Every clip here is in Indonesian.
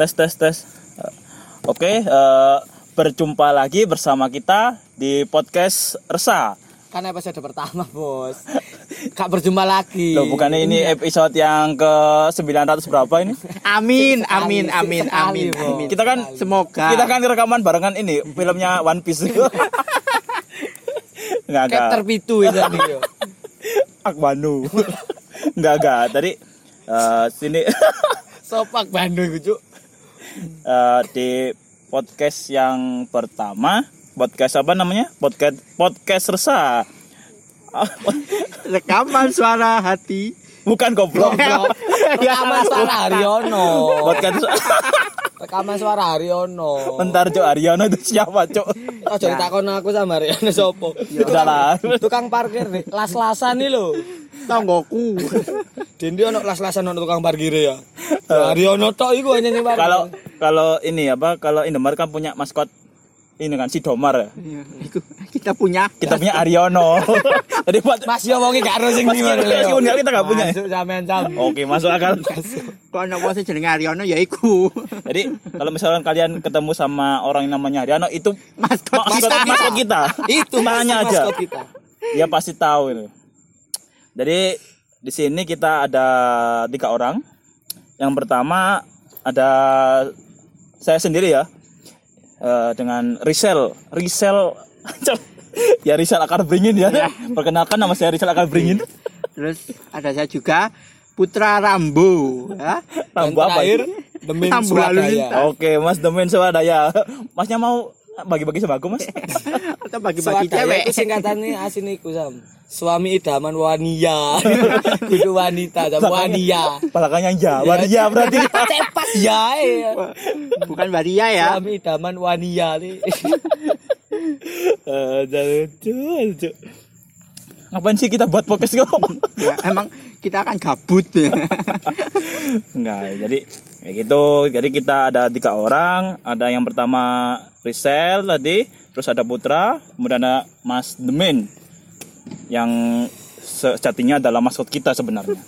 tes tes tes Eh, oke eh, berjumpa lagi bersama kita di podcast Resa Kan episode pertama, Bos. Kak berjumpa lagi. Loh, bukannya ini episode yang ke 900 berapa ini? Amin, amin, amin, amin, amin. kita kan Semoga. kita kan rekaman barengan ini filmnya One Piece. Nggak Kayak nggak terpitu itu yo. Akbanu nggak nggak. Tadi eh, sini. Sopak Bandung itu, Cuk. eh, di podcast yang pertama podcast apa namanya? Podcast podcast Resa Ah, Rekaman suara hati. bukan goblok Rekaman suara Haryono. podcast Rekaman suara Haryono. bentar cok Aryono itu siapa cok Oh, jadi takon aku sama Haryono sopo. udah lah Tukang parkir nih, las-lasan nih lho. Tonggoku. Dendi ono las-lasan ono tukang parkir ya. Ya, Haryono tok iku hanya parkir. kalau kalau ini apa kalau Indomaret kan punya maskot ini kan si Domar ya. Kita punya. kita punya Aryono jadi buat Mas yo wong iki gak ero sing ndi Meskipun- meskipun nggak, kita nggak punya ya? Masuk sampean sam. oke masuk akal Kok ana wong sing jenenge Aryono ya iku. jadi kalau misalkan kalian ketemu sama orang yang namanya Aryono itu Maskot maskot kita. maskot kita Itu mas- aja kita. dia pasti tahu itu jadi di sini kita ada tiga orang yang pertama ada saya sendiri ya eh, dengan Rizal Rizal ya Rizal akar beringin ya. Perkenalkan nama saya Rizal akar beringin. Terus ada saya juga Putra Rambo, ya. Rambo apa? terakhir, Rambu lalu Swadaya. Oke Mas Demen Swadaya. Masnya mau bagi-bagi sembako Mas Atau bagi-bagi cewek. itu singkatannya asin iku sam. Suami idaman wania. Kudu wanita sam wania. Belakangnya ya Waria berarti Cepat ya. eh. Bukan Waria ya. Suami idaman wania nih. Eh, lucu. Ngapain sih kita buat podcast kok? ya. Emang kita akan gabut. Enggak, jadi kayak gitu. Jadi kita ada tiga orang. Ada yang pertama Rizal tadi, terus ada Putra, kemudian ada Mas Demin yang sejatinya adalah maskot kita sebenarnya.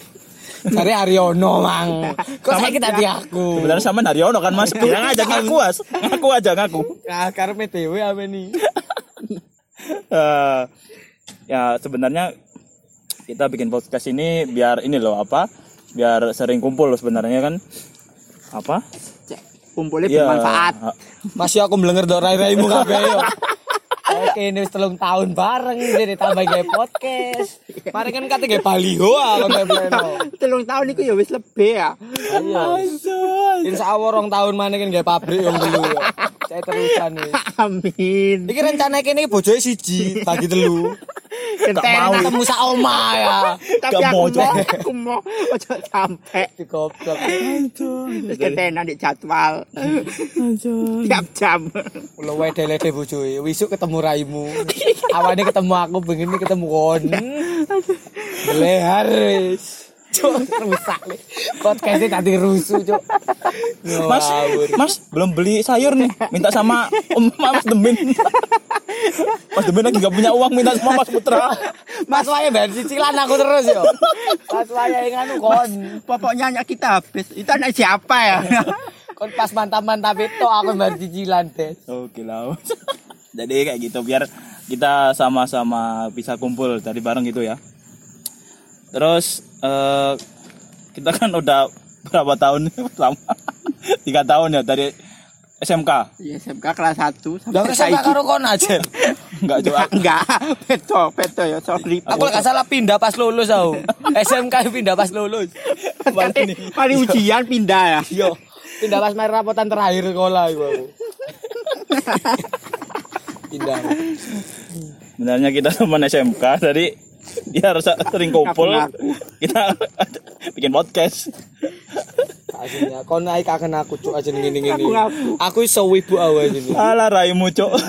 Cari Aryono mang. Kok saya kita di aku. Sebenarnya sama Naryono kan Mas. Bilang aja ngaku Mas. Ngaku aja ngaku. Nah, karena PTW apa nih? Eh, ya sebenarnya kita bikin podcast ini biar ini loh apa? Biar sering kumpul loh sebenarnya kan. Apa? Kumpulnya Iya. bermanfaat. Masih aku melenger dok rai-raimu kabeh yo. Oke, ini telung tahun bareng jadi tambah gawe podcast. Mari kan kate gawe baliho aku pleno. Telung tahun itu ya wis lebih ya. Iya. Insya Allah rong tahun mana kan gawe pabrik yang dulu. Saya terusan nih. Amin. Iki rencana kene bojoe siji bagi telu. Ketemu sak oma ya. Tapi aku mau, aku mau ojo sampai Digoblok. terus ketenan di jadwal tiap jam. Lo wae dele bojoe. Wisuk ketemu raimu. Awane ketemu aku, begini ketemu kon. Belehar wis. Cuk, rusak nih. Podcastnya tadi rusuh, Cuk. Mas, Mas belum beli sayur nih. Minta sama Om Mas Demin. Mas Demin lagi gak punya uang minta sama Mas Putra. Mas Waya bayar cicilan aku terus yo. Mas Waya yang anu kon. Pokoknya anak kita habis. Itu anak siapa ya? Kon pas mantap-mantap itu aku bayar cicilan deh. Oke lah. Jadi kayak gitu biar kita sama-sama bisa kumpul tadi bareng gitu ya. Terus eh, kita kan udah berapa tahun lama? Tiga tahun ya dari SMK. Iya, SMK kelas 1 Lah sampai ke sana saiki. karo kon aja. Enggak juga. Enggak, beto, beto ya, sorry. Aku lek gak salah pindah pas lulus aku. SMK pindah pas lulus. Mari ujian pindah ya. Yo, pindah pas main rapotan terakhir sekolah iku aku. pindah. Sebenarnya kita teman SMK jadi dia harus sering kumpul. Kita bikin podcast. Aslinya kon naik akan aku cuk aja ngene ngene. Aku iso wibu awal ini. Alah raimu, Cok.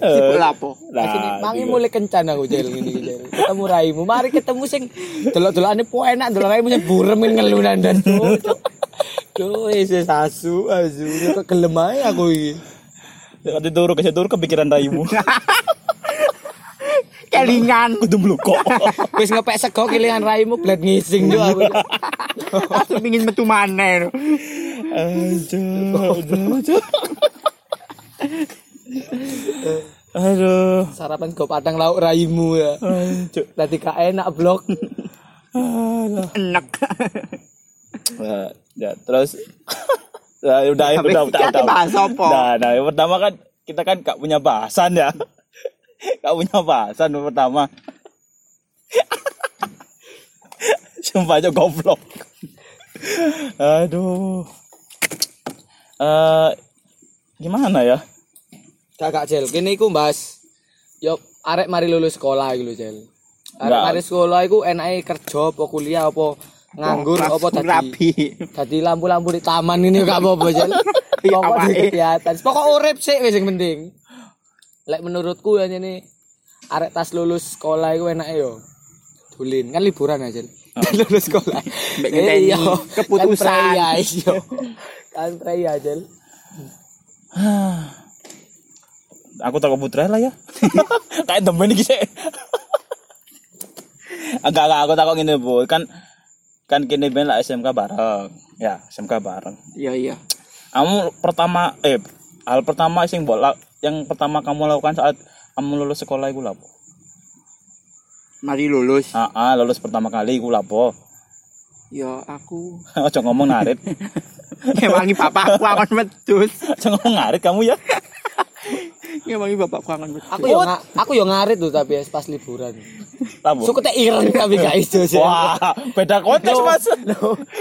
Sibuk lapo. Lah, mangi mulai kencan aku jel ngene iki. Ketemu raimu, mari ketemu sing delok-delokane po enak delok raimu sing burem ngelunan dan tuh. Tuh wis asu asu kok gelem ae aku iki. Nanti turu ke turu kepikiran raimu. Kelingan. Kudu mlukok. Wis ngepek sego kelingan raimu bled ngising yo aku. Aku pengin metu maneh. Aduh, aduh, aduh. Aduh. Sarapan go padang lauk raimu ya. Aduh. Tadi gak enak blok. Alah. Enak. Nah, ya, terus Nah, udah, ya, Habis udah, udah, kita udah. bahas apa? Nah, nah, yang pertama kan kita kan gak punya bahasan ya. Gak punya bahasan pertama. Sumpah aja goblok. Aduh. Eh gimana ya? Kakak Jel, kene iku Mbas. Yo arek mari lulus sekolah lho Jel. Arek mari sekolah iku enake kerja apa kuliah apa nganggur apa tadi. Tadi lampu-lampu di taman ini gak apa-apa Jel. Iya, Pokok di kegiatan. Pokok urip sih wis sing penting. Lek menurutku ya ini arek tas lulus sekolah iku enake yo. Dulin kan liburan aja. lulus sekolah. Mbek ngenteni Iya, keputusan. Kan preya iyo. Kan preya Jel. Aku tak putra lah ya. Kayak temen iki sih. Enggak, enggak, aku takut gini, Bu. Kan kan kini ben lah SMK bareng. Ya, SMK bareng. Iya iya. Kamu pertama eh hal pertama sing bola yang pertama kamu lakukan saat kamu lulus sekolah iku lapo? Mari lulus. Ah, ah, lulus pertama kali iku lapo? Ya aku Ojo ngomong ngarit. ngewangi bapakku akan medus. Ojo ngomong ngarit kamu ya. Ngewangi bapakku akan medus. Aku yo nga- aku yo ngarit tuh tapi pas liburan. Lapo? Suka teh ireng tapi gak iso sih. Wah, beda konteks, Mas.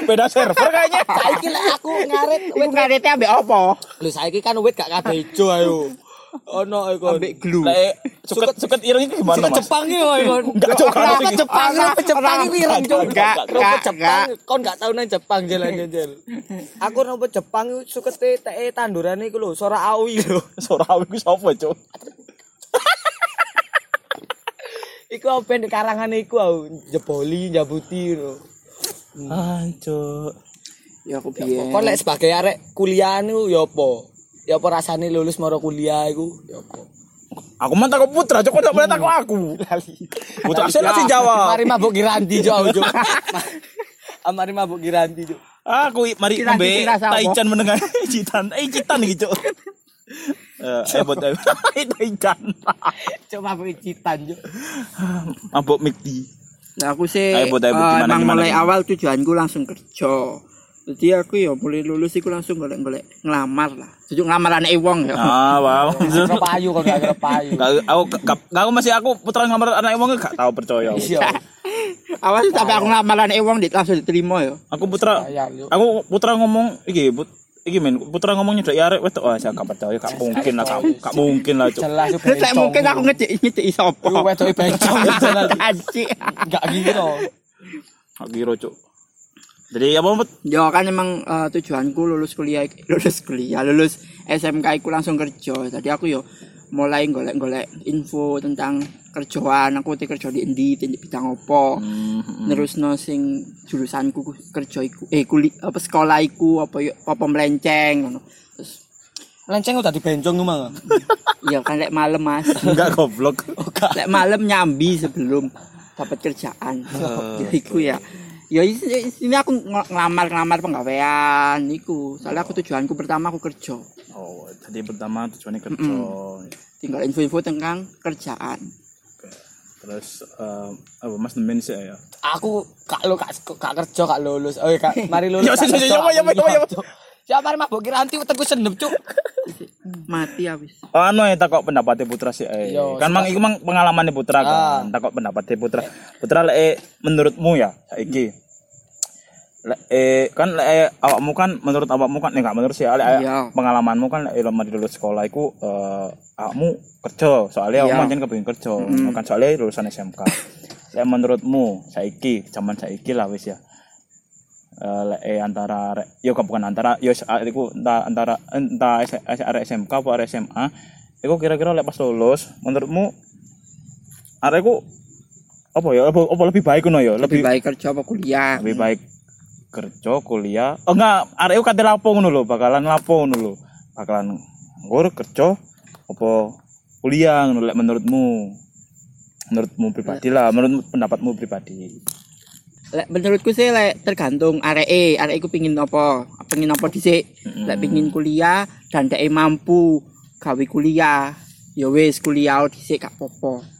Beda server kayaknya. Saiki lek aku ngarit Iku ngarete ambek apa? Lho saiki kan wit gak kabeh ijo ayo. Ono iku. Ambek glue. Lek suket suket ireng itu gimana, Suka Mas? Jepang iki kok. Enggak, Kenapa karena- Jepang? Jepang iki ireng, Cok? Enggak, enggak, Jepang? Kon gak tau nang Jepang jalan jel. Aku nopo Jepang iku sukete teke tandurane iku lho, sora awi lho. Sorawi ku sapa, Cuk? Iku apa nek karangane iku au jeboli, jabuti lho. Anjuk. Ya aku biyen. Kon lek sebagai arek kuliah niku ya apa? Ya apa rasane lulus maro kuliah iku? Ya apa? Aku mah takut putra. Kok tak boleh takut aku. Putra saya langsung jawab. Mari mabuk giranti jo jo. Mari mabuk giranti jo. Aku mari sapa? Taichan menengah citan. Eh citan iki, Cuk. Eh, buat ayo. Taichan. Coba mabuk citan jo. Mabuk McD. Nah, aku sih eh, emang mulai awal tujuanku langsung kerja. Jadi aku ya mulai lulus iku langsung golek-golek ngelamar lah. Jadi ngelamar anak wong ya. Ah, wow. Kira payu kok gak kira payu. Aku aku masih aku putra ngamar anak emang gak tahu percaya. Iya. Awal sih sampai aku ngelamar anak wong dit langsung diterima ya. Aku putra aku putra ngomong iki put iki men putra ngomongnya dari arek wes oh saya gak percaya gak mungkin lah gak, gak mungkin lah cuk Jelas mungkin aku ngecek ngecek sapa. Wedoke bencong. Gak gitu. gak kira cuk jadi apa put Ya kan emang eh, tujuanku lulus kuliah, lulus kuliah, lulus SMK aku langsung kerja. Tadi aku yo mulai golek-golek info tentang kerjaan. Aku te kerja di endi, di bidang apa. Hmm, Terus no sing jurusanku ku- kerja iku eh kuli apa sekolah iku apa yo- apa melenceng ngono. Terus Lenceng udah dibencong ku mah. iya kan lek malam Mas. enggak goblok lek malam nyambi sebelum dapat kerjaan. Ya iku ya. Ya ini aku ng- ngelamar-ngelamar penggawean iku. Soalnya aku tujuanku pertama aku kerja. oh jadi pertama tujuannya kerja Tinggal info-info tentang kerjaan. terus eh, apa mas nemen sih ya Aku gak lo gak gak kerja gak lulus. Oh iya kak, mari lulus. Ya, gak ya, ya, kerja, ya, ya, ya, ya, ya. Siapa mari mabuk kiranti teku sendep cuk. Mati habis. anu ya takut pendapatnya putra sih eh. Yo, kan mang iku mang pengalamannya putra Ah. kan takut pendapatnya putra putra lek eh, menurutmu ya saiki lek eh, kan lek eh, awakmu kan menurut awakmu kan eh, enggak menurut sih lek eh, Iya. pengalamanmu kan lek lama di lulus sekolah iku eh, awakmu kerja soalnya Iya. awakmu kan kepengin kerja kan soalnya lulusan SMK lek menurutmu saiki zaman saiki lah wis ya Eh, lek eh, antara yo bukan antara yo saat iku entah antara entah S- S- arek SMK apa arek SMA iku kira-kira lek pas lulus menurutmu arek iku apa ya apa, apa lebih baik ngono ya? Lebih lebih baik kerja apa kuliah? lebih baik kerja kuliah. Oh enggak arek kate lapo ngono lho bakalan lapo ngono lho. Bakalan nggur kerja apa kuliah ngono lek menurutmu. Menurutmu pribadi lah menurut pendapatmu pribadi menurutku sih lek tergantung areke, arek iku pingin apa? Pengin apa dhisik? Mm-mm. Lek pingin kuliah dan dhek mampu gawe kuliah, ya wis kuliah dhisik gak apa-apa.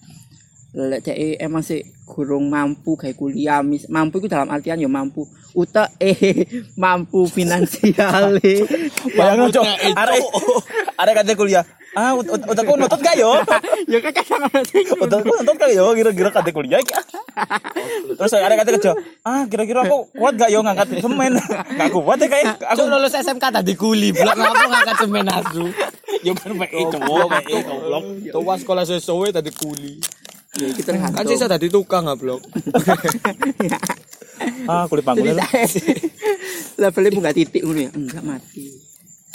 Lek dhek emang sih gurung mampu gawe kuliah, mis, mampu itu dalam artian ya mampu. Utek eh mampu finansial. Eh. bayangno cok arek arek kate kuliah. Ah ut- ut- utakku nutut gak yo? Ya kan kadang ada sing utakku nutut gak yo? Kira-kira kate kuliah iki. Terus arek kate kerja ah kira-kira aku kuat gak yo ngangkat semen? Gak kuat ya kayak Aku aku lulus SMK tadi kuli, blok ngapa ngangkat semen asu. yo kan cowok PE goblok Tua sekolah sesuai tadi kuli. Ya itu Kan tergantung. sisa tadi tukang nggak blok. ah kulit panggungnya levelnya buka titik ngono ya, enggak mati.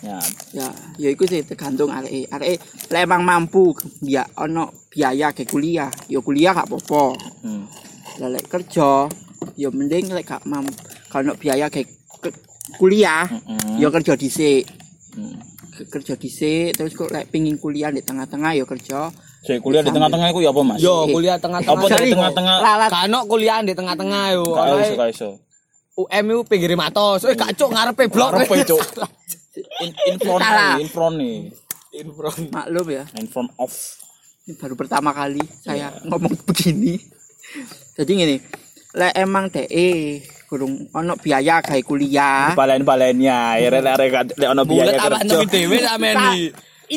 ya ya ya iku sih tergantung arek arek lek emang mampu ya ono biaya ke kuliah ya kuliah gak apa-apa hmm. Kerja ya mending lek gak mampu kalau biaya ke, ke- kuliah Mm-mm. ya kerja dhisik Hmm. Ke- kerja dhisik terus kok lek pingin kuliah di tengah-tengah ya kerja Saya kuliah di tengah-tengah itu ya apa mas? Yo kuliah tengah-tengah. Apa dari Sorry, tengah-tengah? Kano kuliah di tengah-tengah yo. Gak iso, gak iso. UM itu pinggir matos. Eh gak cuk ngarepe blok. Ngarepe, Cuk. In, in front Salah. nih, in front nih. In front. maklum ya In front of. ini baru pertama kali saya Iya. ngomong begini jadi gini lek emang DE kurung ono biaya gawe kuliah Balen-balennya, ya rek rek rek ono biaya apa kerja. tapi dewe sampean iki.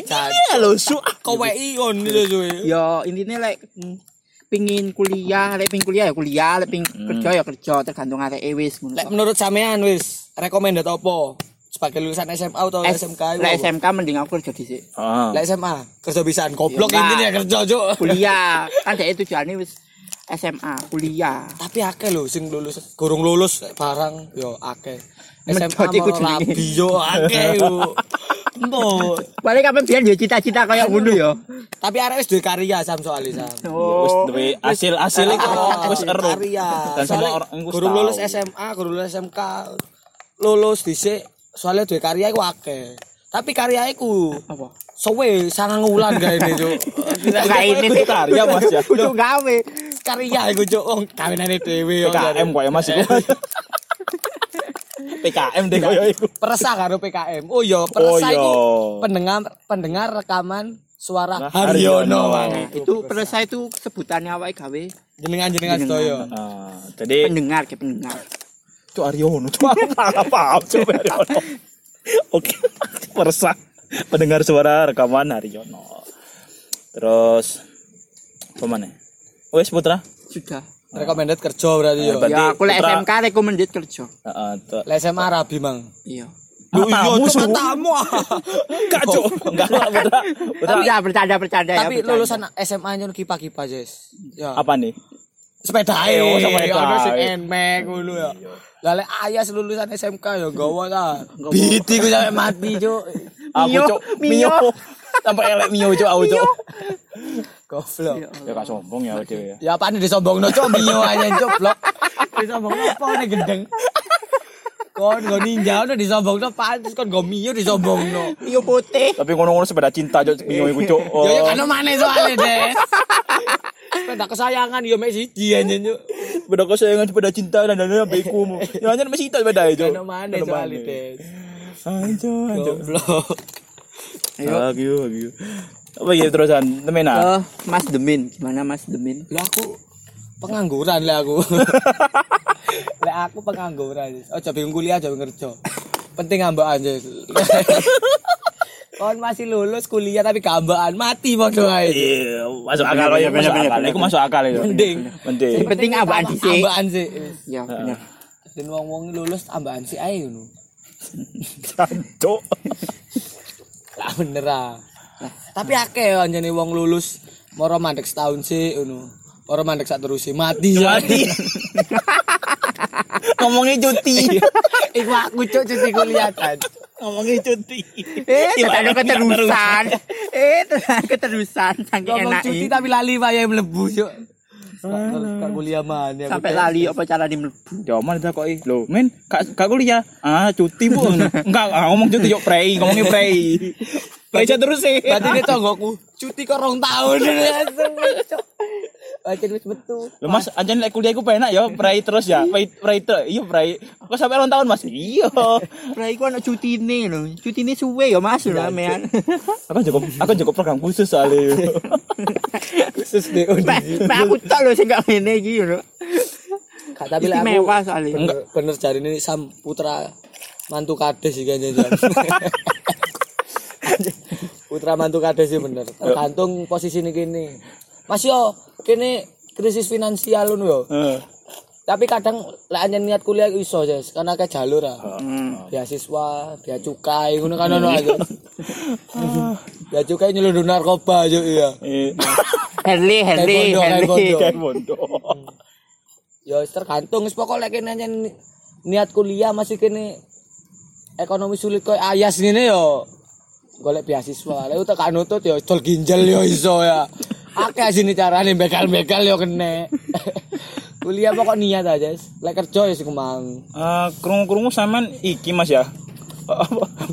Ini lo su. KWI on itu cuy. ya intinya lek mm, pingin kuliah lek pingin kuliah ya kuliah lek pingin kerja ya kerja tergantung arek e wis Lek menurut sampean wis recommended apa? Sebagai lulusan SMA atau S- SMK lek? SMK mending aku kerja dhisik Ah. Lek SMA kerja bisaan goblok Ya, intinya kerja cuk. kuliah kan DE tujuannya wis SMA kuliah Tapi akeh lho sing lulus gurung lulus barang yo akeh. SMA mau rabi yo akeh yo. Mbok. balik kapan biar dia cita-cita kayak ngono ya Tapi arek wis duwe karya sam soalnya sam. Ya, wis duwe hasil hasil iku Oh, wis ero. karya. Dan Soalnya orang tahu. lulus SMA, gurung lulus SMK, lulus dhisik soalnya duwe karya iku akeh. Tapi karya iku apa suwe sangang wulan gak ini cuk. Enggak ini karya, Mas, ya. kudu gawe karya iku cuk. Oh, kawinane dhewe yo. PKM kok ya Mas iku. PKM deh koyo iku. Peresah karo PKM. Oh iya, peresah Oh, iya. iku pendengar pendengar rekaman suara Nah, Haryono. Haryono. Bang. itu perasa itu sebutannya apa gawe Jenengan-jenengan sedaya. Ah, jadi pendengar ke pendengar Cuk Aryono, cuk apa apa cuk Aryono. Oke, meresah pendengar suara rekaman Haryono. Terus apa mana? Wes Putra. sudah Recommended kerja berarti yo. Berarti ya aku lek SMK recommended kerja Heeh. Lek SMA rabi mang. iya Lu iya Su. tamu. Enggak, Cuk. Enggak, tapi ya bercanda bercanda ya Tapi lulusan SMA nya kipa-kipa, Jes. Ya. Apa nih? Sepeda ae. Oh, sepeda Ono sing enmek ngono ya. Lah lek ayas lulusan SMK ya gawa ta. Biti ku sampe mati, Cuk. Aku Mio, cuk, Mio. Mio. Sampai elek Mio cuk aku cuk. Goblok. Ya gak sombong ya dhewe ya. Ya apa nih disombongno cuk mio aja blok. Disombongno apa nih gendeng. Kon go ninja udah disombongno pantes kon go mio disombongno. Mio putih Tapi ngono-ngono sepeda cinta cuk Mio iku. Oh. Yo yo kan mana soalnya deh. Sepeda kesayangan yo mek siji anjen cuk. Sepeda kesayangan sepeda cinta dan dan beku. Ya hanya masih itu sepeda itu. Kan mana soalnya deh. Anjo, anjo. Goblok. Ayo. Lagi, lagi. Apa ya terusan? Temen ah. Eh, Mas Demin gimana Mas Demin Lah aku pengangguran lah aku. lah aku pengangguran. Oh, coba bingung kuliah, coba kerja. Penting ambaan aja. Kon masih lulus kuliah tapi gambaan mati padha ae. Iya, masuk akal ya, masuk akal. Iku masuk akal ya. Mending. Mending. Yang penting ambaan dhisik. Ambaan sih. ya benar Dan wong-wong lulus ambaan sih ae ngono. Cuk. Lah bener ah. Tapi akeh anjene wong lulus moro mandek setahun sih ngono. Moro mandek sak terus sih mati. Mati. Ngomongin cuti. Iku aku cuk cuti kuliah. Ngomongin cuti. eh ada keterusan Eh, tenang, keterusan saking Ngomong cuti tapi lali wae mlebu yo. Kak kuliah mana sampai lali apa cara di mlebu. Ya mana tak kok Loh, men, kak kak kuliah. Ah, cuti Bu. Enggak, ah, ngomong cuti yuk prei, ngomongnya prei. Prei terus sih. Berarti ini tonggoku cuti kok rong tahun. Aja wis metu. Loh Mas, anjen lek kuliah iku penak ya, prei terus ya. Prei prei terus. Iya, prei. Kok sampai rong tahun Mas? Iya. Prai ku ana cutine lho. Cutine suwe ya Mas lho sampean. Aku cukup aku cukup program khusus soalnya. Khusus deh. Mek mek aku tok lho sing gak ngene iki lho. Kak tapi lek aku Istimewa soalnya. bener, bener jari ini Sam Putra mantu kades sih kayaknya Jan. Putra mantu kades sih bener. Tergantung posisi ini gini. Mas yo kene krisis finansial ngono yo. Heeh. Tapi kadang lek anjen niat kuliah iso Jas, karena kayak jalur ah. Hmm. Beasiswa, bea cukai ngono kan ono aja. Bea cukai nyelundup narkoba yo iya. Herli, Kayak Herli. bondo, kayak bondo. Ya wis tergantung wis pokok lek kene anjen niat kuliah masih kene ekonomi sulit koyo ayas ngene yo golek beasiswa. Lek utek gak nutut yo dol ginjal yo iso ya. Akeh sini carane begal-begal yo kene. kuliah pokok niat aja. Lek kerja ya sing. Eh, krungu-krungu sampean iki Mas ya.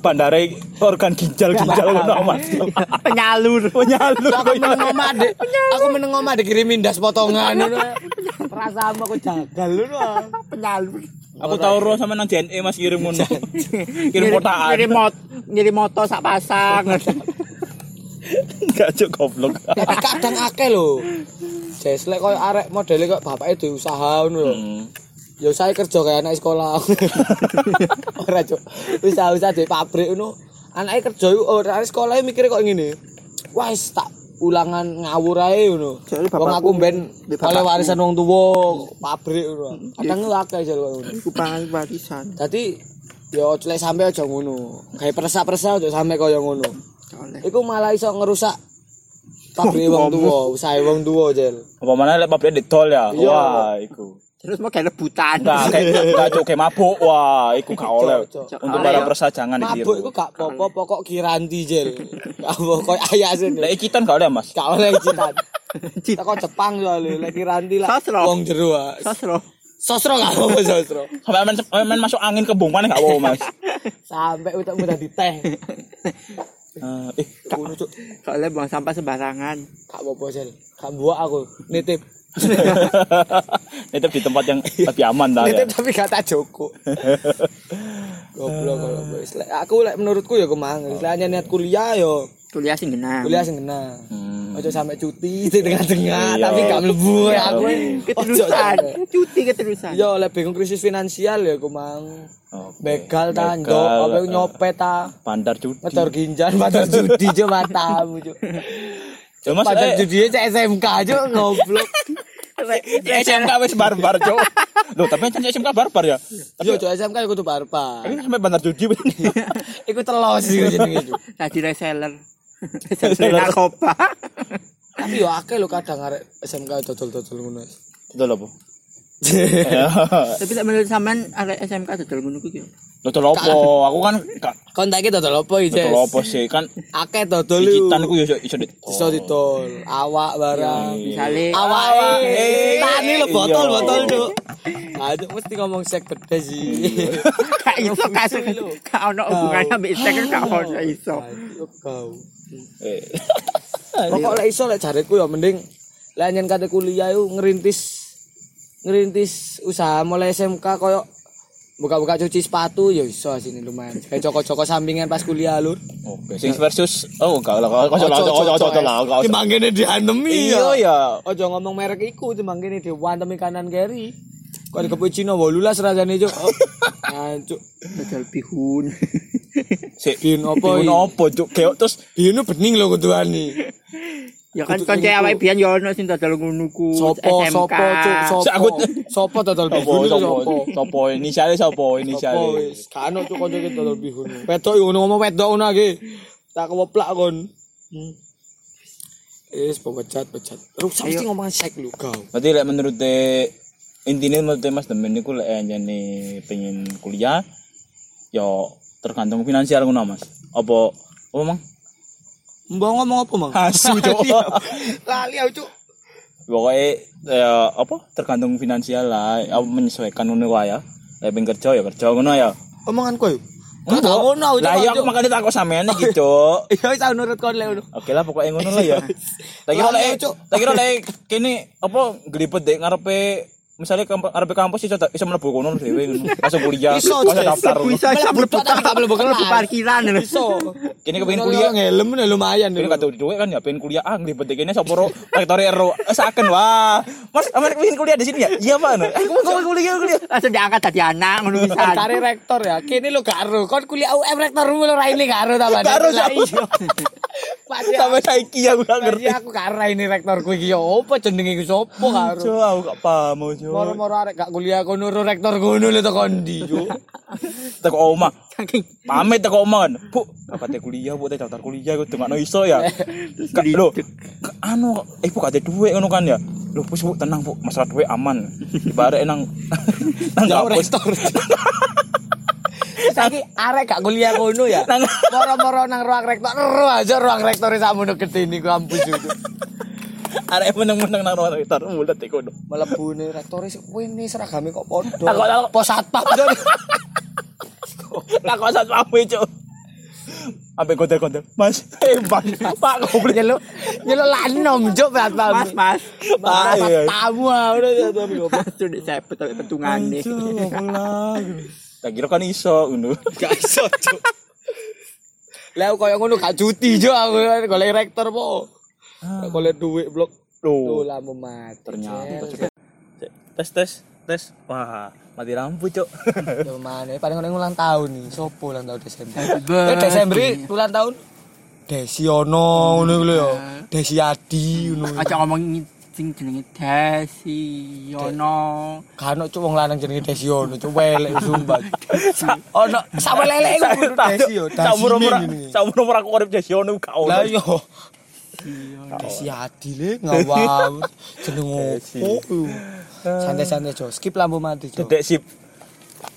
Bandare organ ginjal-ginjal ngono Mas. Penyalur. Penyalur. aku meneng omah dek aku meneng omah dikirimin das potongan ngono perasaan aku jagal ngono Penyalur. Aku tahu roh sama nang JNE Mas kirim ngono. kirim kotaan. Ngirim mot, ngirim moto sak pasang. Enggak cuk goblok. tapi kadang akeh lho. Jes lek koyo arek modele kok bapake duwe usaha ngono lho. Hmm. ya usaha kerja kayak anak sekolah. Ora cuk. Usaha-usaha di pabrik ngono. Anake kerja ora arek sekolah mikire kok ngene. Wis tak ulangan ngawur ae ngono. Wong aku ben oleh warisan wong tuwa pabrik ngono. Kadang lu akeh jare ngono. Iku pangan warisan. Dadi ya lek sampe aja ngono. Gawe peresa-peresa aja sampe kaya ngono. Iku malah iso ngerusak pabrik wong tuwa, usaha wong tuwa, Jel. Apa mana lek pabrik ditol ya? Iya. Wah, iku. Terus mau kayak rebutan. Enggak kayak enggak cuk kayak mabuk. Wah, iku gak oleh. Cok, cok. Untuk para ya. persa jangan Mabuk iku gak apa-apa, pokok kiranti, Jel. Gak apa koyo ayas ini. Lek ikitan gak oleh, Mas. Gak oleh citan. Teko Jepang soalnya, lek kiranti lah. Sosro. Wong jero. ah. Sosro. Sosro gak apa sosro. Sampai main, main masuk angin ke mana gak apa, Mas. Sampai utak mudah di teh. Eh, eh, Cuk. Soalnya buang sampah sembarangan. Gak apa-apa, Jel. Gak buak aku. Nitip. nitip di tempat yang lebih aman dah ya. Nitip tapi gak tak joko. Goblok kalau wis. Lek aku lek menurutku ya kemang. Hanya niat kuliah yo Kuliah sing genah. kuliah sing kena. Hmm. Ojo sampai cuti di tengah-tengah Iya. tapi gak mlebu ya aku. Keterusan. Ojo, Cuti keterusan. Yo lek bingung krisis finansial ya kemang. Oke. Begal ta ndok apa nyopet ta. Bandar judi. Ngedor ginjan, motor judi jo matamu jo. Ya, Mas, Padahal eh, judi cek SMK jo goblok. ya, SMK wis barbar, Cuk. Loh, tapi kan SMK barbar ya. Yo jo SMK yo kudu barbar. Tapi sampai bandar judi. Iku telos iku jenenge jo. Tadi reseller. Reseller narkoba. Tapi yo akeh lho kadang arek SMK dodol-dodol ngono. Betul apa? Tapi tak menurut sampean arek SMK dodol ngono kuwi. Betul apa? Aku kan gak Kontake dodol apa iki, betul apa sih kan Akeh dodol ikitan aku ya iso iso di Iso didol, awak barang. Misale Awake. Tani lo Iya. botol-botol, Cuk. Aduh mesti ngomong sek gede sih. gak iso kasus gak ono hubungannya ambek sek gak ono iso. Kau. Eh, Pokok lek iso lek jareku ya mending lek nyen kate kuliah iku ngerintis ngerintis usaha mulai SMK koyo buka-buka cuci sepatu ya iso sini lumayan. Kayak coko-coko sampingan pas kuliah lur. Oke, sing versus oh enggak lah, lah, kau kau kau lah, kau Timbangkene dianemi Iya ya. Ojo ngomong merek iku timbangkene diwantemi kanan kiri. Kok dikepuy Cina 18 rasane cuk. Ancuk. Dodol bihun. Si Bin opo iki? opo cuk keok terus Binu bening lho kuduani. Ya kan konco awake biyen yo ono sing dodol ngono ku Sopo sopo cuk sopo. aku- Sopo dodol sopo bihun sopo sopo. sopo inisialnya sopo wis. Kan cuk kanca dodol bihun. Wedok iku ngomong wedok ngono iki. Tak keplak kon. Hmm. Wis pecat pecat. Terus mesti ngomong sek lu kau. Berarti lek menurut te intinya menurut te Mas Demen niku lek jane pengen kuliah yo tergantung finansial ngono Mas. Apa apa Mang? Mbak ngomong apa, Mang? Asu, Cuk. Lali aku, Cuk. pokoknya ya apa tergantung finansial lah aku menyesuaikan ngono wae ya lek pengen kerja ya kerja ngono ya Omongan kowe. Kok tak ngono aku, lah iya aku makanya takut sampean iki cuk Iya, wis nurut kon lek ngono. oke lah pokoknya ngono lah ya tak kira Lah, lek tak kira lek kene apa gelibet dek ngarepe misalnya kamp ngarepe kampus iso iso mlebu kono dhewe ngono langsung kuliah Iso, daftar. Bisa aja Mlebu mlebu. Mlebu parkiran lho. Iso. kene kepengin kuliah ngelem lumayan Ini kata duit kan ya pengen kuliah ah ngelibet dek kene soporo rektori ero saken wah mas aman pengen kuliah di sini ya iya pak no aku mau kuliah kuliah Langsung diangkat dadi anak ngono bisa. Cari rektor ya. Kini lu gak ero. Kon kuliah UM rektor lu ora ini gak ero ta? Gak ero, siapa? iya. Sampai saiki aku gak ngerti Pasti aku gak ero ini rektorku iki ya apa jenenge iku sapa gak ero. Aku gak paham. Moro-moro arek gak kuliah kono rektor kono lho to kondi, Cuk. Teko oma, Saking pamit teko oma kan. Bu, kakak kuliah, bu teh daftar kuliah gue dengakno iso ya. Lho. ke- Anu, eh bu gak ada duit ngono kan ya. Lho, Bu, bu tenang bu, masalah duit aman. Ibarat nang nang rektor. Saiki arek gak kuliah kono ya. Nang- Moro-moro nang ruang rektor, ero aja ruang rektor sakmono gede ini kampus itu. Arek meneng-meneng nang rektor, mulut iku. no. Mlebu ne rektor sik wene seragame kok padha. Takut- takut. Pos satpam Cuk. Tak kok sak pamit, Cuk. Ampe kontel-kontel. Mas, eh Bang, Pak goblok. nyeluk nyeluk lanom juk satpam. Mas, mas. Ah, iya. Tamu ah udah satpam kok. Mas sudah cepet tapi petungane. Tak kira kan iso ngono. Gak iso Cuk. Lah koyo ngono gak cuti Cuk aku golek rektor po. Golek duit blok. Tuh Loh, lampu mati. ternyata Cuk. tes tes tes. Wah, mati lampu, Cuk. Yo mana paling ngono ulang tahun nih. Sopo ulang tahun Desember? Eh Desember ulang tahun Desi ono ngono iku lho ya. Desi Adi ngono. Aja ngomong sing jenenge Desi Yono. Kan cuk wong lanang jenenge Desi ono, cuk welek sumpah. Ono sama lelek iku kudu Desi yo. Saumur-umur Dasine saumur-umur aku urip jadi ono gak ono. Lah yo. Desi Adi le ngawur jeneng Desi. opo. Santai-santai Jo, skip lampu mati Jo. Dedek sip.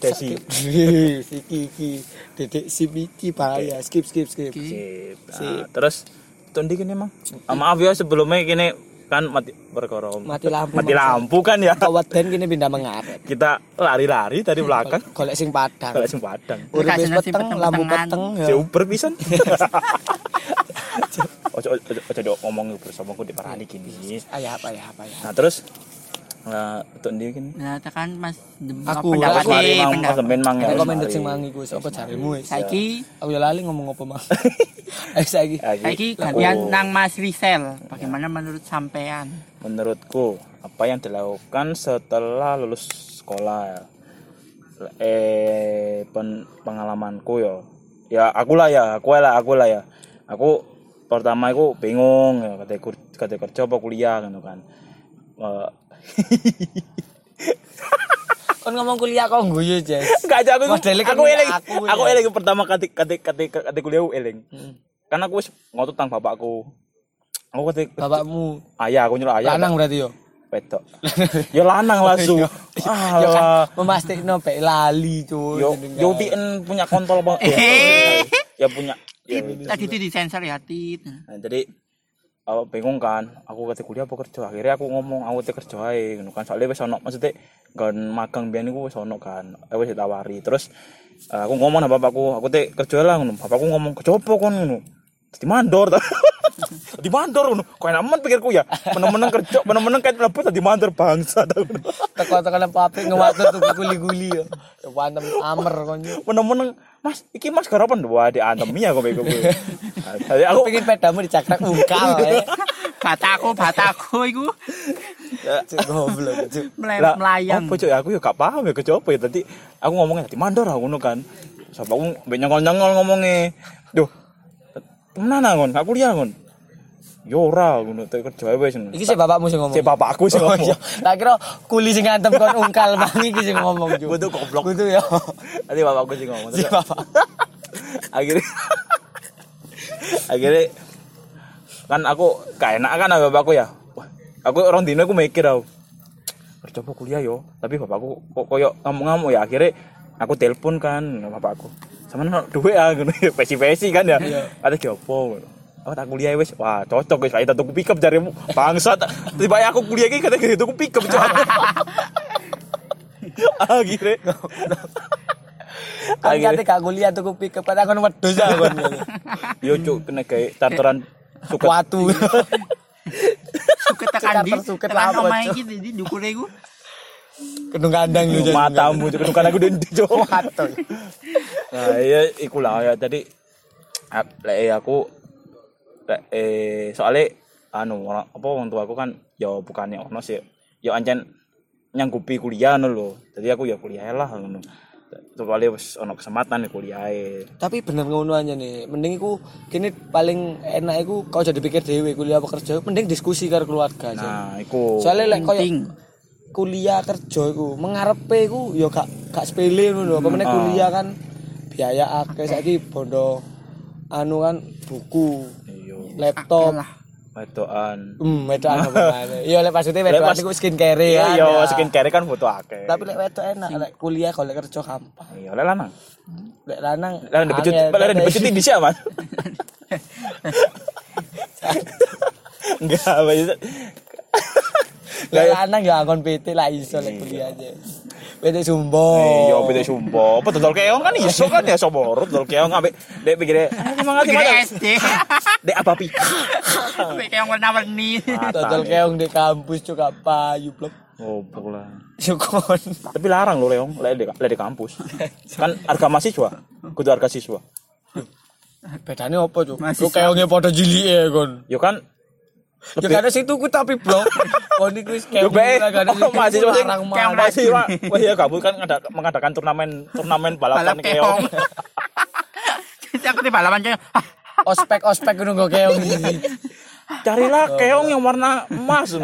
Desi. Iki iki dedek sip iki bahaya. Skip skip skip. Sip. Sip. Nah, terus tundi kene Mang. Ah, maaf ya sebelumnya kene kan mati perkara Mati lampu, mati lampu kan ya. Kawaten kini pindah mengaret. Kita lari-lari dari belakang Golek sing padang. kalau sing padang. Urip peteng, lampu peteng ya. Uber pisan. Ojo ojo ojo dok ngomong bersama aku di parani gini. Ayah apa ya apa ya. Nah, terus Nah, untuk dia gini. Nah, tekan Mas Aku, pendapat aku mang pendapat. sampean mang ya. Rekomendasi sing mangi ku apa jarimu wis. Saiki Aku ya lali ngomong apa mang. Eh saiki. saiki Aku- gantian nang Mas Risel. Bagaimana menurut sampean? menurutku apa yang dilakukan setelah lulus sekolah ya eh pen- pengalamanku ya ya aku lah ya aku lah aku lah ya aku pertama aku bingung ya kata kata kerja apa kuliah gitu kan. Kon ngomong kuliah kok guyu, Jes. Enggak aja aku kan aku eling. aku, aku ya. eling pertama kati kati kati kati kuliah aku eling. Hmm. karena aku wis ngotot tang bapakku. Aku kati Bapakmu? Ayah aku nyuruh ayah. Lanang berarti yo. wedok. Ya lanang langsung Yo. Ah kan memastikan pek lali cuy. yo yo punya kontol bang ya punya ya, Tadi itu disensor ya, Tit. Nah, jadi aku bingung kan aku kata kuliah apa kerja? Akhirnya aku ngomong aku kata kerja aja kan. Soalnya wis ono maksudnya kan magang biyen iku wis ono kan. Aku wis ditawari. Terus eh, aku ngomong sama bapakku aku teh kerja lah ngono. Bapakku ngomong kerja apa kon? ngono. Di mandor di mandor ngono. Kok enak men pikirku ya? Meneng-meneng kerja meneng-meneng kayak mlebu di mandor bangsa ta ngono. Teko-teko nang pabrik ngewatu tuh guli-guli yo. Ya pantem amer kon yo. meneng-meneng mas iki mas garapan wah diantem ya kok bego gue jadi aku Pengen pedamu dicakrak ungkal ya. Bataku, bataku iku. Cuk goblok cuk. melayang. apa cuy aku ya gak paham ya apa ya. Tadi aku ngomongnya di mandor aku ngono kan. Siapa aku mbek nyongol-nyongol ngomongnya. Duh temenan ngon gak kuliah ngon yo ora ngono teh kerja wis ngono Iki sih bapakmu sing ngomong. si bapakku sih Oh ngomong iya. Tak kira kuli sing ngantem kon ungkal mangi iki sing ngomong juga. Kudu goblok. Kudu ya. tadi bapakku sih ngomong Si bapak. akhirnya akhirnya kan aku gak enak kan sama bapakku ya Wah, aku orang dino aku mikir aku kerja apa kuliah yo tapi bapakku kok koyo ngamuk-ngamuk ya akhirnya aku telepon kan bapakku sama no duit ya gitu pesi-pesi kan ya ada ki opo oh tak kuliah wis wah cocok wis kayak tuku pickup jarimu bangsat tiba aku kuliah iki kata gitu tuku pickup cok akhirnya Kan kate gak kuliah tuku pick up kata kon wedhus ya kon. yo cuk kena kayak tartaran suket Watu. Suket tekan di. Suket Tekan apa, iki di dukure iku. Kedung kandang lu jadi. matamu cuk aku dendek cuk Watu. nah iya iku lah ya tadi lek aku eh soalnya anu orang apa wong tua aku kan ya bukannya ono sih ya ancen nyanggupi kuliah ngono lho jadi aku ya kuliah lah ngono soalnya wis ono kesempatan ya kuliah Tapi bener ngono aja nih. Mending iku kini paling enak iku kau jadi pikir dewe kuliah apa kerja, mending diskusi karo keluarga aja. nah iku Soalnya lek koyo Penting. kuliah kerja iku mengarepe iku ya gak gak sepele ngono lho. Apa meneh kuliah kan biaya akeh saiki bondo anu kan buku, laptop, Alah. wedokan Hmm, wedok ana apa Iya lek maksudnya wedok pas- iku skincare iya ya. yo skincare kan butuh akeh Tapi lek wedok enak, lek kuliah kalau lek kerja gampang. iya lek lanang Lek lanang Lah dipecut, lek- dipecutin di siapa? Enggak? Lek lanang ya angon PT lah iso lek kuliah aja. PT Sumbo. Iya, beda sumpo. Apa dodol keong kan iso kan ya sobor dodol keong ambek dek pikirnya, "Ah, semangat Pikir semangat." SD. Dek apa pi? Kayak yang warna-warni. Dodol keong di kampus juga payu blok. Oh, lah. Syukon. Tapi larang loh leong, lek di, lek di kampus. Kan harga mahasiswa, kudu harga siswa. Bedane opo, Cuk? Lu keongnya padha jilike kon. Yo kan Ya kan situ ku tapi blok. Kon iku wis Yo, keong Be. ora gak ada Oh, mahasiswa sing- larang keong mana. mahasiswa, wah ya kamu kan ada, mengadakan turnamen turnamen balapan Balap keong. Jadi aku di balapan keong. Ospek ospek kok keong. Carilah keong yang warna emas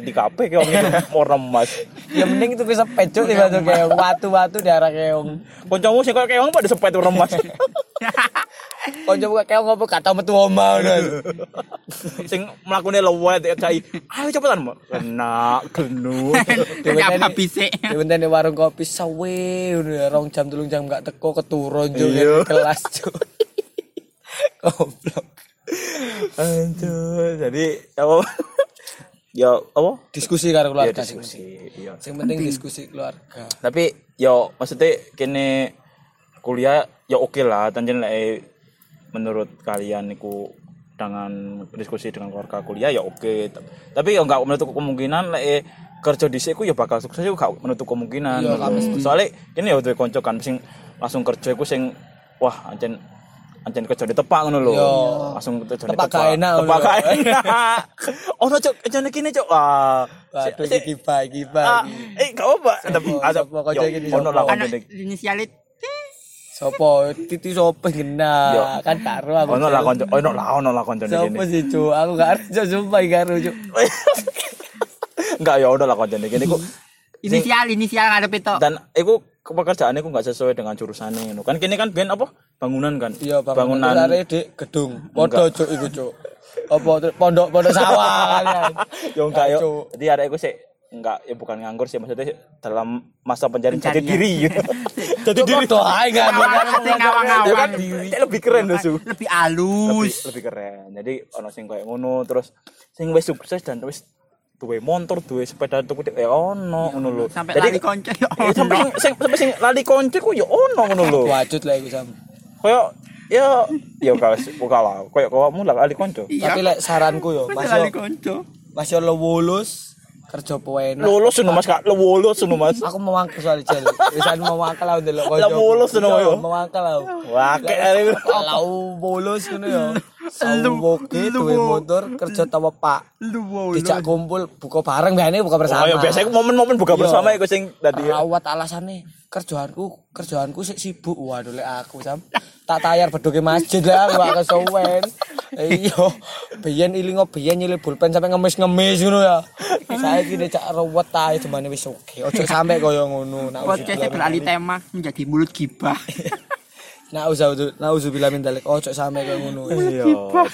di kape keong itu warna emas. Ya mending itu bisa pecuk di batu keong, watu-watu di arah keong. Kancamu sing koyo keong pada sepet warna emas. Kon coba keong apa gak tau metu omah ngono. sing mlakune lewat cai. Ayo cepetan, Mbak. Kena genu. Kayak apa bisik. Di di warung kopi sawe ngono ya, rong jam telung jam gak teko keturun jo Iya. kelas jo. Goblok. Aduh, jadi apa? ya apa? Diskusi karo Ya keluarga sing diskusi. Iya. Sing penting diskusi keluarga. Tapi yo maksudnya kene kuliah ya oke lah, tanjen lek menurut kalian niku dengan diskusi dengan keluarga kuliah ya oke. Tapi ya enggak menutup kemungkinan lek kerja di ku ya bakal sukses juga menutup kemungkinan. Iya, mesti. Soalnya ini ya duwe kanca kan sing langsung kerja iku sing wah ancen ancen kerja di tepak ngono lho. Iya. Langsung kerja di Tepak gak enak Tepak gak enak. Oh, no, cok, jane kene, cok. Wah. Waduh iki gibah gibah. Ah, iki. eh gak apa ada Sopo- ada ono lah inisialit. Sopo titi sopo Yo. ngena kan karo aku. ono lah konco ono lah ono lah konjone Sopo gini sih cu? Aku gak arti sumpah iki karo cu. enggak ya ono lah konjone gini ku Inisial, inisial ngadep itu. dan iku pekerjaan iku enggak sesuai dengan jurusannya ngono kan kini kan biyen apa bangunan kan Iya bangunan bangunan. Bangunan di gedung. Podo cuk iku cuk. Apa pondok pondok sawah kan. yo enggak yo Cuk. jadi ada iku sih enggak ya bukan nganggur sih maksudnya dalam masa pencarian jati Pencarian. diri gitu jati diri Podo ae kan. Ngawang- ya ngawang-ngawang. lebih keren loh su Lebih lebih, halus. lebih keren jadi ono sing kayak ngono terus sing wis sukses dan wis duwe motor duwe sepeda tuku ya ono ngono lho Sampai jadi lari konco ya eh, sampai sing sing sampai sing lali konco ku ya ono ngono lho Wajut lah iku sam. koyo ya ya kawas buka lah koyo kawamu lah lali konco Tapi lek saranku yo Masih lari masih konco. masih lo lulus kerja pewenak. lulus ngono mas kak lulus ngono mas Aku mau mangkel soal jel. Wisan mau mangkel lah ndelok Lah bolos ngono yo. Mau mangkel lah. wah kayak Kalau bolos ngono yo. Sawoke duwe motor kerja tawa Pak. Dijak kumpul buka bareng biasanya buka bersama. Oh, ya biasanya momen-momen buka Iya. bersama iku sing tadi rawat alasannya kerjaanku kerjaanku sik sibuk waduh lek aku sam tak tayar bedoke masjid lah aku gak kesuwen iya. Biyen ilingo biyen nyilih pulpen sampe ngemis-ngemis ngono ya. Saiki nek cak rawat ae jemane wis oke. Ojo sampe koyo ngono. Nak Podcastnya beralih tema menjadi mulut gibah. nak usah nak usah bilang min dalek ojo sampe koyo ngono. Iya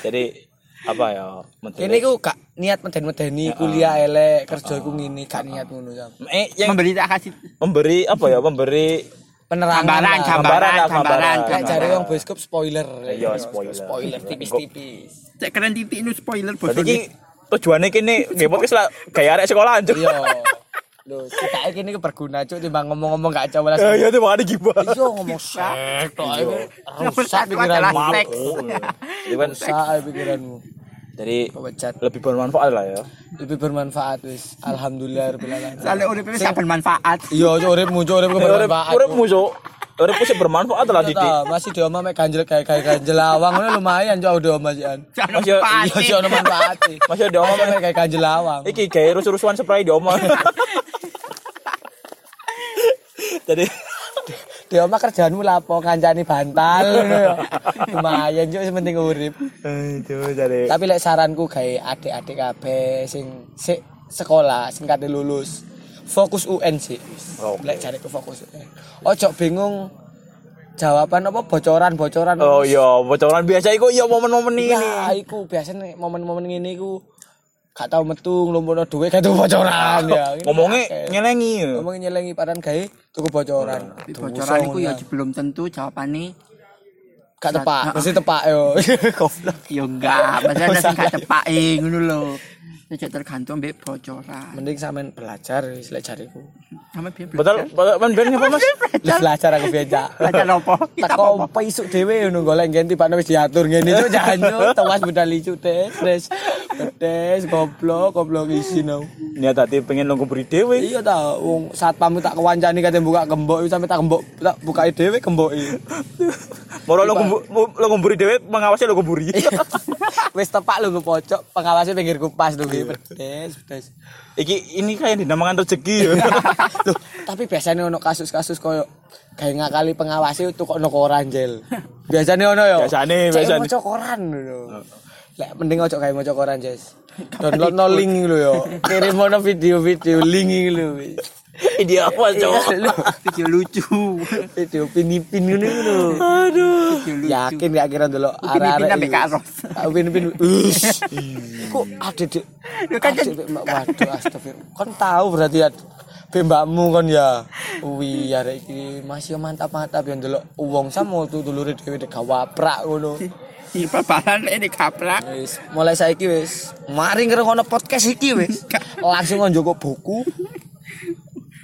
jadi apa ya menteri ini ku gak niat meden-medeni kuliah elek kerja iku ngene gak niat ngono sam eh yang Memberi tak kasih memberi apa ya memberi penerangan Gambaran, lah. gambaran, Gambaran lah, gambaran. gambaran. Lek jare wong bioskop spoiler. Iya, spoiler. Spoiler tipis-tipis. Cek keren titik itu spoiler bos. Berarti ki tujuannya kini nggih podcast lah kayak arek sekolah anjir. Iya. Lho, kita iki berguna cuk timbang ngomong-ngomong gak coba Ya ya itu makanya gibah. Iya ngomong sak tok iki. Yang Rusak pikiranmu. Rusak pikiranmu. Jadi Pecat. lebih bermanfaat lah ya. Lebih bermanfaat wis. Alhamdulillah rabbil alamin. Soalnya urip sak bermanfaat. Iya, cuk uripmu cuk uripku Urip bermanfaat. urip musuh. Urip sih bermanfaat lah Iya, Didi. masih di omah mek ganjel kayak kayak ganjel awang ngono lumayan cuk di omah sih Masih-. Iya sih ono manfaate. Masih ada omah Omah kayak ganjel awang. Iki kayak rusuh-rusuhan spray di omah. Jadi Di omah kerjaanmu lapo ngancani bantal ngono ya. Lumayan cuk sing penting urip. jadi Tapi lek saranku gawe adik-adik kabeh sing sik sekolah sing kate lulus fokus UN sih. Oke. Lek cari fokus UN. Ojo bingung jawaban apa bocoran-bocoran. Oh iya, bocoran biasa iku iya momen-momen ini. Iya, iku biasanya momen-momen ngene iku gak tau metu nglumpuno dhuwit gak tau bocoran ya. Ini Ngomongnya nyelengi. ngomongnya nyelengi padahal gawe tuku bocoran. Bocoran itu ya belum tentu jawabannya gak tepak, mesti tepak yo. Goblok. ya enggak, maksudnya sing gak tepak eh ngono lho. Ya tergantung mbek bocoran. Mending sampean belajar wis lek jariku. Sama biar Betul, betul, men ben apa Mas? Wis belajar aku biasa. Belajar apa? Kita kok isuk dhewe ngono golek ngenti Pak wis diatur ngene cuk janjo tewas budal icu tes tes tes goblok goblok isi no. Niat tadi pengen nunggu beri dewe. Iya ta wong satpam tak kewancani kate buka gembok sampe tak gembok tak bukai dhewe gemboki. Moro kumburi, lo kumburi dewe mengawasi lo kumburi. Wis tepak lu ke pojok pengawasnya pinggir kupas tuh pedes pedes. Iki ini kayak dinamakan rezeki. Tuh, tapi biasanya ono kasus-kasus koyo kayak ngakali pengawasi itu kok no koran jel. Biasanya ono yo. Biasane, Cek biasane. maca koran lho. Lek mending ojo kayak maca koran, Jes. Download no link lho yo. Kirim ono video-video link lho Ide apa, Cok? Video lucu. Video pin-pin ngono lho. Aduh. Video. Yakin gak kira dulu Upin-ipin sampe Kak Ros. Upin-ipin. Ush. Kok ada di Lu kan Mbak, waduh astagfirullah. Kon tahu berarti ya Be mbakmu kan ya. Wih, arek iki masih mantap-mantap ya ndelok wong sama tuh dulure dhewe dek gawaprak ngono. Di babalan ini kaprak. Wis, mulai saiki wis. Mari ngrungokno podcast iki wis. Langsung njoko buku.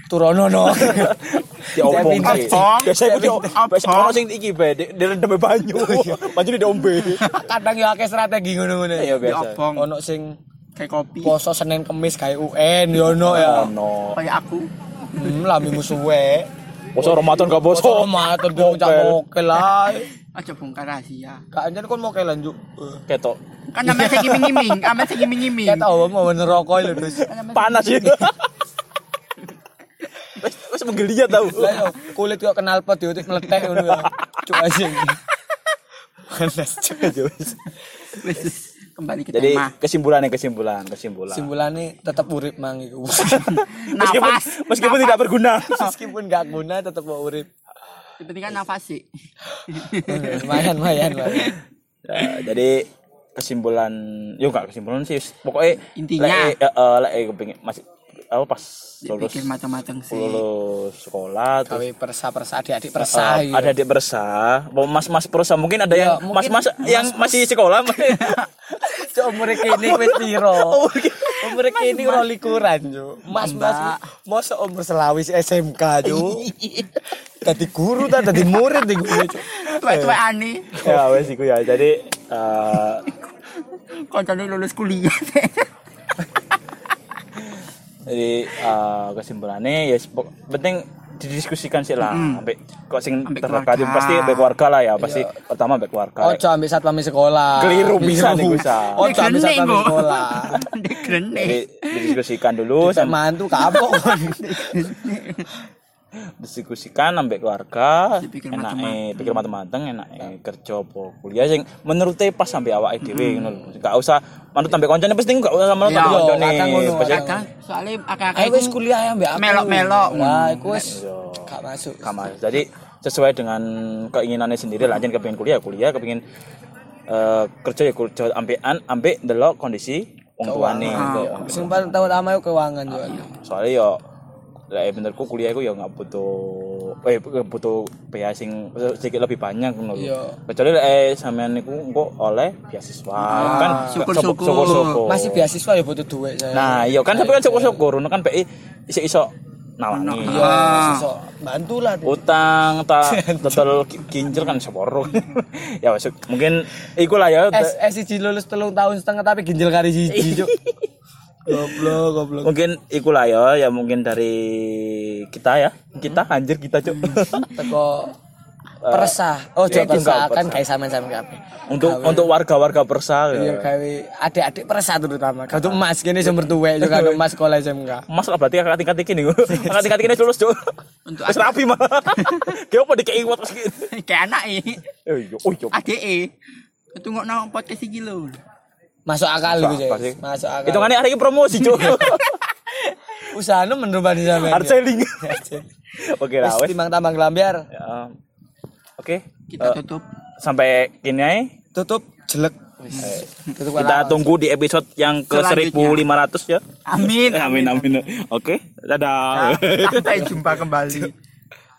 Turono no. Di ompong Saya sih. pinter. Biasa ono sing iki be, di direndam banyu. Banyu di ombe. Kadang ya akeh strategi ngono-ngono. Iya biasa. obong. Ono sing Kayak kopi. poso Senin Kemis gawe UN yo ono ya. Ono. Kayak aku. Hmm, lamimu suwe. Poso Ramadan gak poso. Poso matur kok cak mokel ae. Aja bongkar rahasia. Kak anjen kon mokel lanjut. Ketok. Kan namanya saya giming-giming. Namanya saya giming-giming. Kita tahu mau ngerokok lho, Dus. Panas ya. Menggeliat tau. Lah yo, kulit kok kenal pot yo meletek ngono ya. Cuk aja. Panas cuk Kembali ke Jadi tema. kesimpulannya kesimpulan kesimpulan. Simpulannya tetap urip mang iku. Meskipun Nafas. meskipun tidak berguna. Meskipun gak guna tetap mau urip. Yang penting kan nafas sih. lumayan, lumayan, lumayan. Ya, jadi kesimpulan, yuk gak kesimpulan sih, pokoknya Intinya. lek, eh, eh, lek kepengin masih apa pas lulus Pikir matang-matang sih. lulus sekolah terus Gawe persa-persa adik-adik eh, persa. iya. ada adik bersa, mau mas-mas persa mungkin ada yang Ya, mungkin mas-mas yang masih sekolah. Cuk umur kene wis piro? Umur kene ora likuran, Cuk. Mas-mas mosok umur selawis SMK, Cuk. Dadi guru ta dadi murid di gue, Cuk. Tua-tua aneh. ya wes iku ya. Jadi eh, Koncone lulus kuliah. Jadi eh, kesimpulannya ya penting didiskusikan sih lah sampai kok sing Ambek keluarga. pasti ambek keluarga lah ya pasti pertama ambek keluarga Ojo ambil satpam sekolah. Keliru bisa nih, bisa. Ojo ambil Dek satpam sekolah. Jadi didiskusikan dulu sama mantu kapok. diskusikan ambek keluarga Dipikir enak mateng-mateng. pikir mateng-mateng enak kerja apa kuliah sing menurutnya pas sampai awake dhewe ngono lho gak usah manut ambek koncone pasti gak usah manut Iya, ambek koncone kadang ngono, Pasti- kadang. Kadang soalnya Ayo wis kuliah ya mbak aku. Melok-melok. Lah, iku wis Iya. gak masuk. kamar jadi sesuai dengan keinginannya sendiri lah jangan kepengin kuliah kuliah kepengin eh, kerja ya kerja ambekan ambek delok kondisi wong tuane Sing paling tahu utama iku keuangan juga. soalnya yo lah menurutku kuliah itu ya nggak butuh eh butuh biaya sing sedikit lebih banyak ngono. Iya. Kecuali eh sampean niku engko oleh beasiswa kan syukur-syukur. Masih beasiswa ya butuh duit saya. Nah, iya kan tapi kan syukur-syukur ngono kan BI iso-iso nawangi. Iya, sesok bantu lah. Utang tak total kincir kan seporo. ya mungkin iku lah ya. S S1 lulus telung tahun setengah tapi ginjal kari siji. Goblok, goblok. Mungkin iku lah ya, ya mungkin dari kita ya. Kita anjir kita, Cuk. Teko persah. Oh, iya, jok persah enggak, kan persah. kayak sampean-sampean kabeh. untuk untuk warga-warga persa Iya, ya. gawe adik-adik persah terutama. Kau emas kene sumber tuwek juga ada emas sekolah SMK. Mas lah berarti kakak tingkat iki nih. Kakak tingkat iki lulus, Cuk. Untuk Wis rapi mah. Kayak apa dikei kuat kayak anak e Oh iya, oh iya. e tunggu nang podcast iki lho Masuk akal Masuk iku, akal Cuk. sih. Masuk akal. Hitungannya hari ini promosi, Cuk. usahane menurut sampean. Hard selling. Oke lah, wes. timbang tambang lambiar. Ya, Oke. kita Eh, tutup sampai kini aja. Tutup jelek. Tutup Kita tunggu di episode yang ke Selanjutnya. 1500 ya. amin Amin amin. Oke, dadah. sampai jumpa kembali